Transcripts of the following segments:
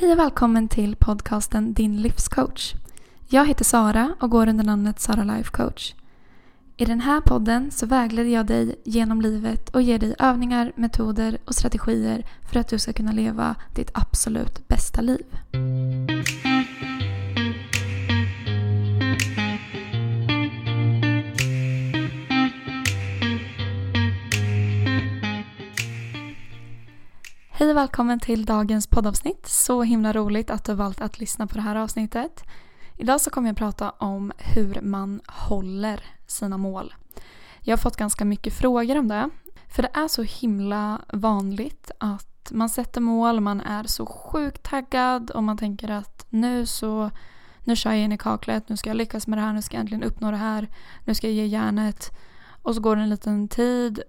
Hej och välkommen till podcasten Din livscoach. Jag heter Sara och går under namnet Sara Life Coach. I den här podden så vägleder jag dig genom livet och ger dig övningar, metoder och strategier för att du ska kunna leva ditt absolut bästa liv. Hej och välkommen till dagens poddavsnitt. Så himla roligt att du valt att lyssna på det här avsnittet. Idag så kommer jag prata om hur man håller sina mål. Jag har fått ganska mycket frågor om det. För det är så himla vanligt att man sätter mål, man är så sjukt taggad och man tänker att nu så nu kör jag in i kaklet, nu ska jag lyckas med det här, nu ska jag äntligen uppnå det här, nu ska jag ge järnet. Och så går det en liten tid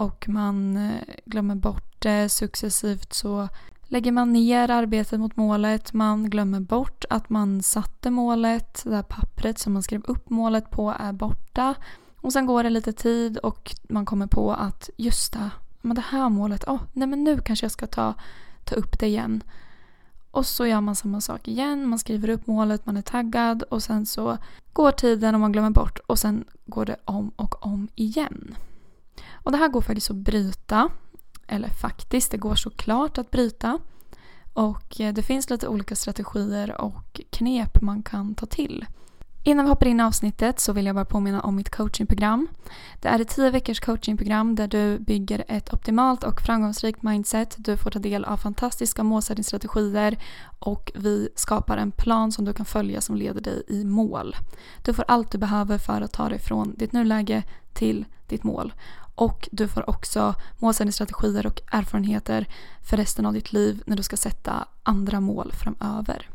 och man eh, glömmer bort det successivt så lägger man ner arbetet mot målet, man glömmer bort att man satte målet, det där pappret som man skrev upp målet på är borta. Och sen går det lite tid och man kommer på att just det, men det här målet, oh, nej men nu kanske jag ska ta, ta upp det igen. Och så gör man samma sak igen, man skriver upp målet, man är taggad och sen så går tiden och man glömmer bort och sen går det om och om igen. Och det här går faktiskt att bryta. Eller faktiskt, det går såklart att bryta. Och eh, det finns lite olika strategier och knep man kan ta till. Innan vi hoppar in i avsnittet så vill jag bara påminna om mitt coachingprogram. Det är ett 10 veckors coachingprogram där du bygger ett optimalt och framgångsrikt mindset. Du får ta del av fantastiska målsättningsstrategier och vi skapar en plan som du kan följa som leder dig i mål. Du får allt du behöver för att ta dig från ditt nuläge till ditt mål. Och du får också målsättningsstrategier och erfarenheter för resten av ditt liv när du ska sätta andra mål framöver.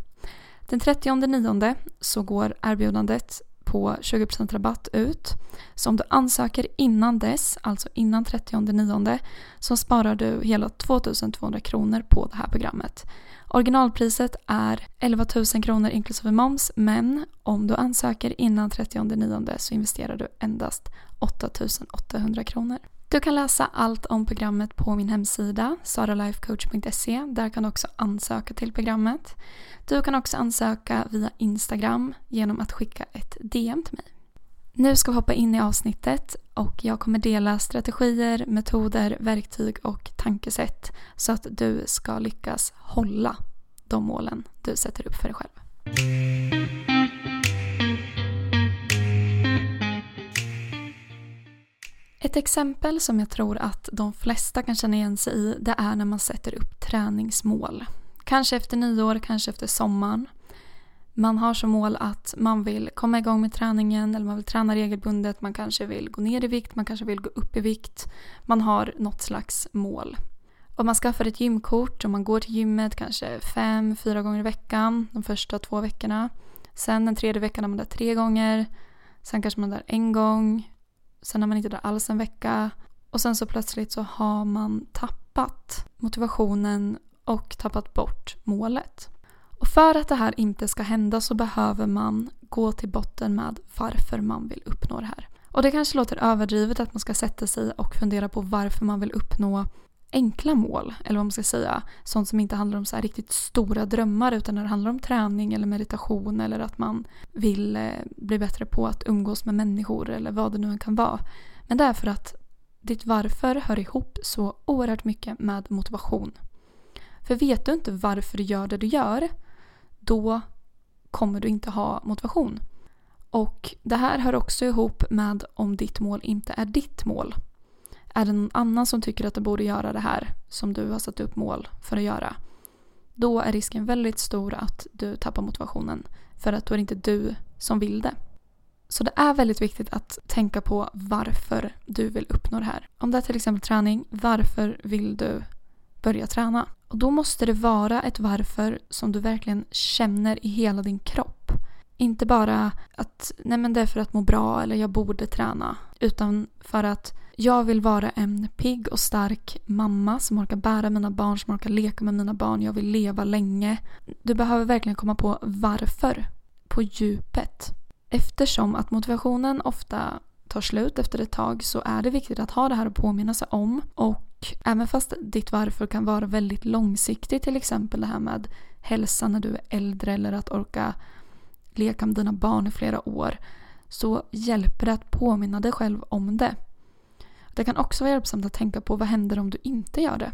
Den 30.9 så går erbjudandet på 20% rabatt ut. Så om du ansöker innan dess, alltså innan 30.9, så sparar du hela 2200 kronor på det här programmet. Originalpriset är 11 000 kronor inklusive moms men om du ansöker innan 30.9 så investerar du endast 8800 kronor. Du kan läsa allt om programmet på min hemsida saralifecoach.se. Där kan du också ansöka till programmet. Du kan också ansöka via Instagram genom att skicka ett DM till mig. Nu ska vi hoppa in i avsnittet och jag kommer dela strategier, metoder, verktyg och tankesätt så att du ska lyckas hålla de målen du sätter upp för dig själv. Ett exempel som jag tror att de flesta kan känna igen sig i det är när man sätter upp träningsmål. Kanske efter nyår, kanske efter sommaren. Man har som mål att man vill komma igång med träningen eller man vill träna regelbundet. Man kanske vill gå ner i vikt, man kanske vill gå upp i vikt. Man har något slags mål. Om man skaffar ett gymkort och man går till gymmet kanske fem, fyra gånger i veckan de första två veckorna. Sen den tredje veckan är man där tre gånger. Sen kanske man är där en gång. Sen är man inte där alls en vecka. Och sen så plötsligt så har man tappat motivationen och tappat bort målet. Och för att det här inte ska hända så behöver man gå till botten med varför man vill uppnå det här. Och det kanske låter överdrivet att man ska sätta sig och fundera på varför man vill uppnå enkla mål, eller vad man ska säga. Sånt som inte handlar om så riktigt stora drömmar utan när det handlar om träning eller meditation eller att man vill eh, bli bättre på att umgås med människor eller vad det nu kan vara. Men det är för att ditt varför hör ihop så oerhört mycket med motivation. För vet du inte varför du gör det du gör, då kommer du inte ha motivation. Och det här hör också ihop med om ditt mål inte är ditt mål. Är det någon annan som tycker att du borde göra det här som du har satt upp mål för att göra, då är risken väldigt stor att du tappar motivationen. För att då är det inte du som vill det. Så det är väldigt viktigt att tänka på varför du vill uppnå det här. Om det är till exempel träning, varför vill du börja träna? Och då måste det vara ett varför som du verkligen känner i hela din kropp. Inte bara att nej men det är för att må bra eller jag borde träna. Utan för att jag vill vara en pigg och stark mamma som orkar bära mina barn, som orkar leka med mina barn. Jag vill leva länge. Du behöver verkligen komma på varför på djupet. Eftersom att motivationen ofta tar slut efter ett tag så är det viktigt att ha det här att påminna sig om. Och även fast ditt varför kan vara väldigt långsiktigt, till exempel det här med hälsa när du är äldre eller att orka leka med dina barn i flera år så hjälper det att påminna dig själv om det. Det kan också vara hjälpsamt att tänka på vad händer om du inte gör det?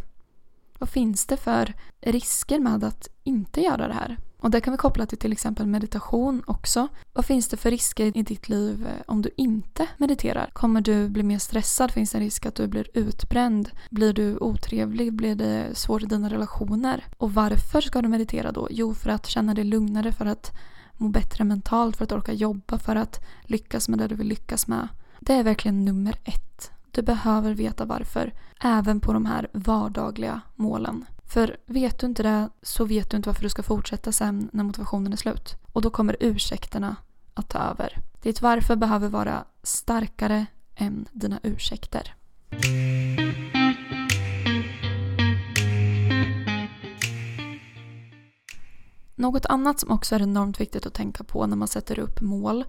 Vad finns det för risker med att inte göra det här? Och det kan vi koppla till till exempel meditation också. Vad finns det för risker i ditt liv eh, om du inte mediterar? Kommer du bli mer stressad? Finns det en risk att du blir utbränd? Blir du otrevlig? Blir det svårt i dina relationer? Och varför ska du meditera då? Jo, för att känna dig lugnare, för att må bättre mentalt, för att orka jobba, för att lyckas med det du vill lyckas med. Det är verkligen nummer ett. Du behöver veta varför, även på de här vardagliga målen. För vet du inte det så vet du inte varför du ska fortsätta sen när motivationen är slut. Och då kommer ursäkterna att ta över. Ditt varför behöver vara starkare än dina ursäkter. Något annat som också är enormt viktigt att tänka på när man sätter upp mål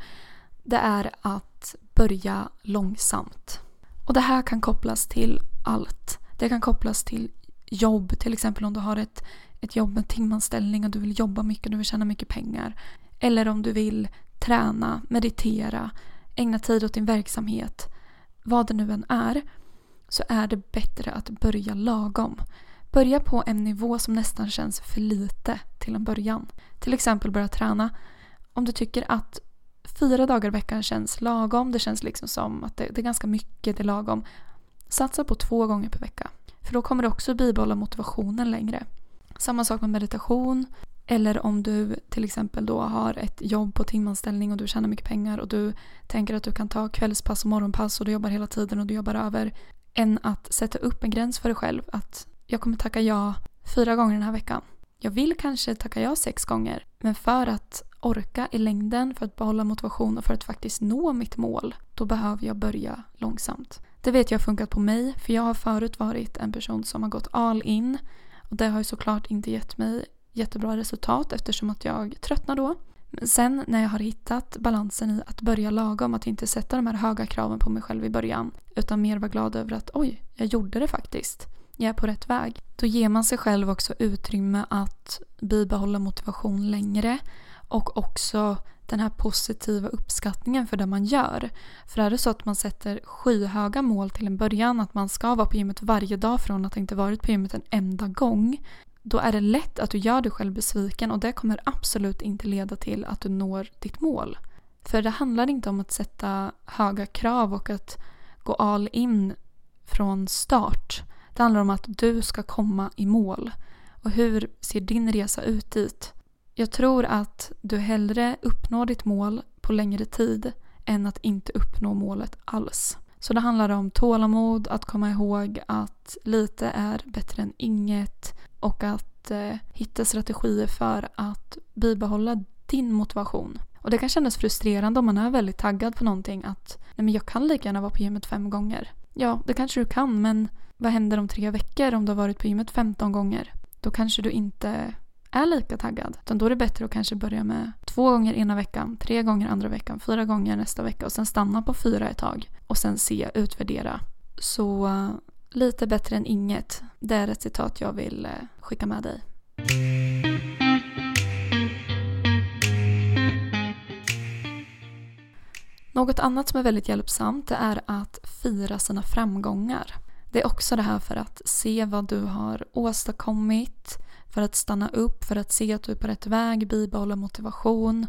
det är att börja långsamt. Och det här kan kopplas till allt. Det kan kopplas till jobb, till exempel om du har ett, ett jobb med timanställning och du vill jobba mycket och du vill tjäna mycket pengar. Eller om du vill träna, meditera, ägna tid åt din verksamhet. Vad det nu än är så är det bättre att börja lagom. Börja på en nivå som nästan känns för lite till en början. Till exempel börja träna. Om du tycker att fyra dagar i veckan känns lagom, det känns liksom som att det, det är ganska mycket, det är lagom. Satsa på två gånger per vecka. För då kommer du också bibehålla motivationen längre. Samma sak med meditation. Eller om du till exempel då har ett jobb på timanställning och du tjänar mycket pengar och du tänker att du kan ta kvällspass och morgonpass och du jobbar hela tiden och du jobbar över. Än att sätta upp en gräns för dig själv att jag kommer tacka ja fyra gånger den här veckan. Jag vill kanske tacka ja sex gånger men för att orka i längden, för att behålla motivation och för att faktiskt nå mitt mål då behöver jag börja långsamt. Det vet jag har funkat på mig för jag har förut varit en person som har gått all in och det har ju såklart inte gett mig jättebra resultat eftersom att jag tröttnar då. Men sen när jag har hittat balansen i att börja lagom, att inte sätta de här höga kraven på mig själv i början utan mer vara glad över att oj, jag gjorde det faktiskt. Jag är på rätt väg. Då ger man sig själv också utrymme att bibehålla motivation längre och också den här positiva uppskattningen för det man gör. För är det så att man sätter skyhöga mål till en början, att man ska vara på gymmet varje dag från att inte varit på gymmet en enda gång, då är det lätt att du gör dig själv besviken och det kommer absolut inte leda till att du når ditt mål. För det handlar inte om att sätta höga krav och att gå all in från start. Det handlar om att du ska komma i mål. Och hur ser din resa ut dit? Jag tror att du hellre uppnår ditt mål på längre tid än att inte uppnå målet alls. Så det handlar om tålamod, att komma ihåg att lite är bättre än inget och att eh, hitta strategier för att bibehålla din motivation. Och det kan kännas frustrerande om man är väldigt taggad på någonting att nej men jag kan lika gärna vara på gymmet fem gånger. Ja, det kanske du kan men vad händer om tre veckor om du har varit på gymmet 15 gånger? Då kanske du inte är lika taggad. Utan då är det bättre att kanske börja med två gånger ena veckan, tre gånger andra veckan, fyra gånger nästa vecka och sen stanna på fyra ett tag och sen se, utvärdera. Så eh, lite bättre än inget. Det är ett citat jag vill eh, skicka med dig. Något annat som är väldigt hjälpsamt det är att fira sina framgångar. Det är också det här för att se vad du har åstadkommit, för att stanna upp, för att se att du är på rätt väg, bibehålla motivation,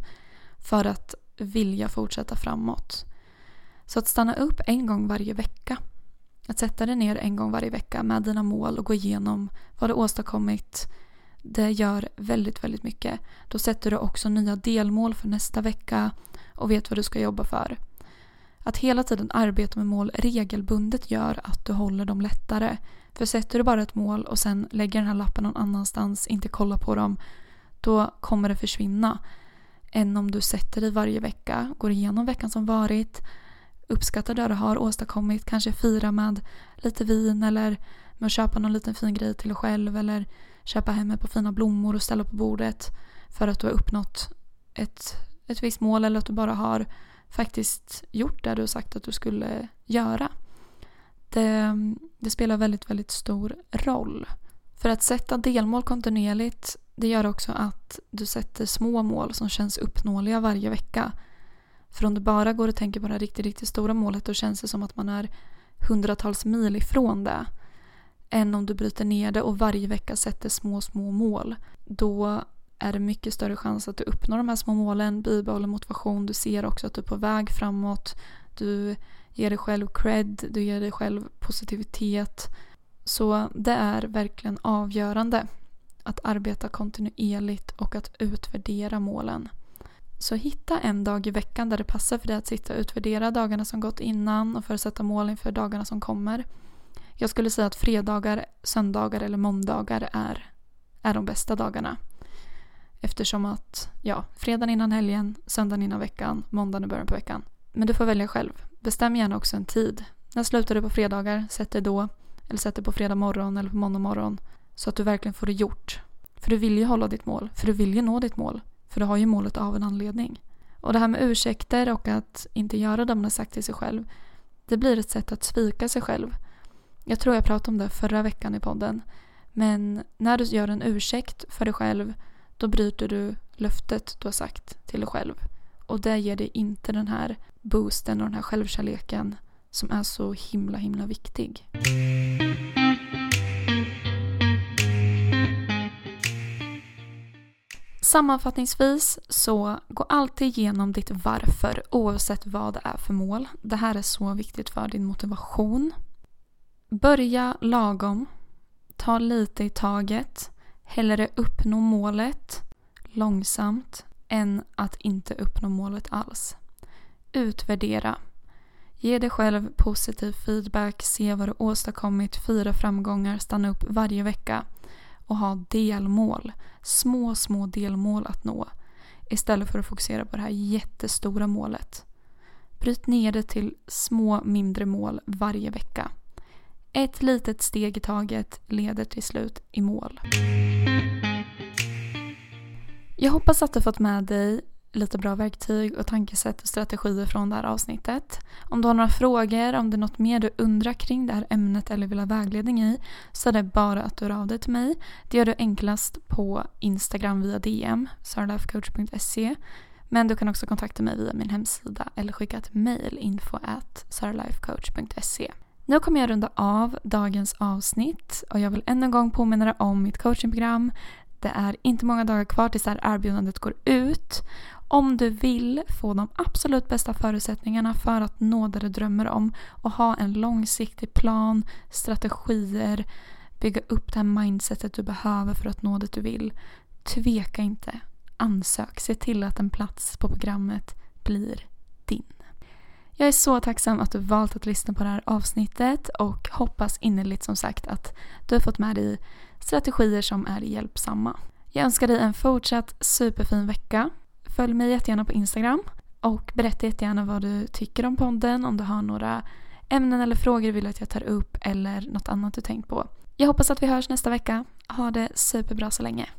för att vilja fortsätta framåt. Så att stanna upp en gång varje vecka. Att sätta dig ner en gång varje vecka med dina mål och gå igenom vad du åstadkommit. Det gör väldigt, väldigt mycket. Då sätter du också nya delmål för nästa vecka och vet vad du ska jobba för. Att hela tiden arbeta med mål regelbundet gör att du håller dem lättare. För sätter du bara ett mål och sen lägger den här lappen någon annanstans, inte kollar på dem, då kommer det försvinna. Än om du sätter dig varje vecka, går igenom veckan som varit, uppskattar det du har åstadkommit, kanske fira med lite vin eller med att köpa någon liten fin grej till dig själv eller köpa hem ett par fina blommor och ställa på bordet för att du har uppnått ett, ett visst mål eller att du bara har faktiskt gjort det du har sagt att du skulle göra. Det, det spelar väldigt, väldigt stor roll. För att sätta delmål kontinuerligt Det gör också att du sätter små mål som känns uppnåeliga varje vecka. För om du bara går och tänker på det här riktigt, riktigt stora målet då känns det som att man är hundratals mil ifrån det. Än om du bryter ner det och varje vecka sätter små, små mål. Då är det mycket större chans att du uppnår de här små målen, bibehåller motivation, du ser också att du är på väg framåt, du ger dig själv cred, du ger dig själv positivitet. Så det är verkligen avgörande att arbeta kontinuerligt och att utvärdera målen. Så hitta en dag i veckan där det passar för dig att sitta och utvärdera dagarna som gått innan och för att sätta mål inför dagarna som kommer. Jag skulle säga att fredagar, söndagar eller måndagar är, är de bästa dagarna. Eftersom att, ja, fredagen innan helgen, söndagen innan veckan, måndagen i början på veckan. Men du får välja själv. Bestäm gärna också en tid. När slutar du på fredagar? Sätt dig då. Eller sätt dig på fredag morgon eller på måndag morgon. Så att du verkligen får det gjort. För du vill ju hålla ditt mål. För du vill ju nå ditt mål. För du har ju målet av en anledning. Och det här med ursäkter och att inte göra det man har sagt till sig själv. Det blir ett sätt att svika sig själv. Jag tror jag pratade om det förra veckan i podden. Men när du gör en ursäkt för dig själv då bryter du löftet du har sagt till dig själv. Och det ger dig inte den här boosten och den här självkärleken som är så himla himla viktig. Sammanfattningsvis så gå alltid igenom ditt varför oavsett vad det är för mål. Det här är så viktigt för din motivation. Börja lagom. Ta lite i taget. Hellre uppnå målet långsamt än att inte uppnå målet alls. Utvärdera. Ge dig själv positiv feedback, se vad du åstadkommit, fira framgångar, stanna upp varje vecka och ha delmål. Små, små delmål att nå istället för att fokusera på det här jättestora målet. Bryt ner det till små, mindre mål varje vecka. Ett litet steg i taget leder till slut i mål. Jag hoppas att du fått med dig lite bra verktyg och tankesätt och strategier från det här avsnittet. Om du har några frågor, om det är något mer du undrar kring det här ämnet eller vill ha vägledning i så är det bara att du hör av dig till mig. Det gör du enklast på Instagram via DM, saralifecoach.se men du kan också kontakta mig via min hemsida eller skicka ett mail info at saralifecoach.se. Nu kommer jag runda av dagens avsnitt och jag vill ännu en gång påminna dig om mitt coachingprogram det är inte många dagar kvar tills det här erbjudandet går ut. Om du vill få de absolut bästa förutsättningarna för att nå det du drömmer om och ha en långsiktig plan, strategier, bygga upp det här mindsetet du behöver för att nå det du vill. Tveka inte. Ansök. Se till att en plats på programmet blir din. Jag är så tacksam att du valt att lyssna på det här avsnittet och hoppas innerligt som sagt att du har fått med dig strategier som är hjälpsamma. Jag önskar dig en fortsatt superfin vecka. Följ mig jättegärna på Instagram och berätta jättegärna vad du tycker om podden, om du har några ämnen eller frågor du vill att jag tar upp eller något annat du tänkt på. Jag hoppas att vi hörs nästa vecka. Ha det superbra så länge.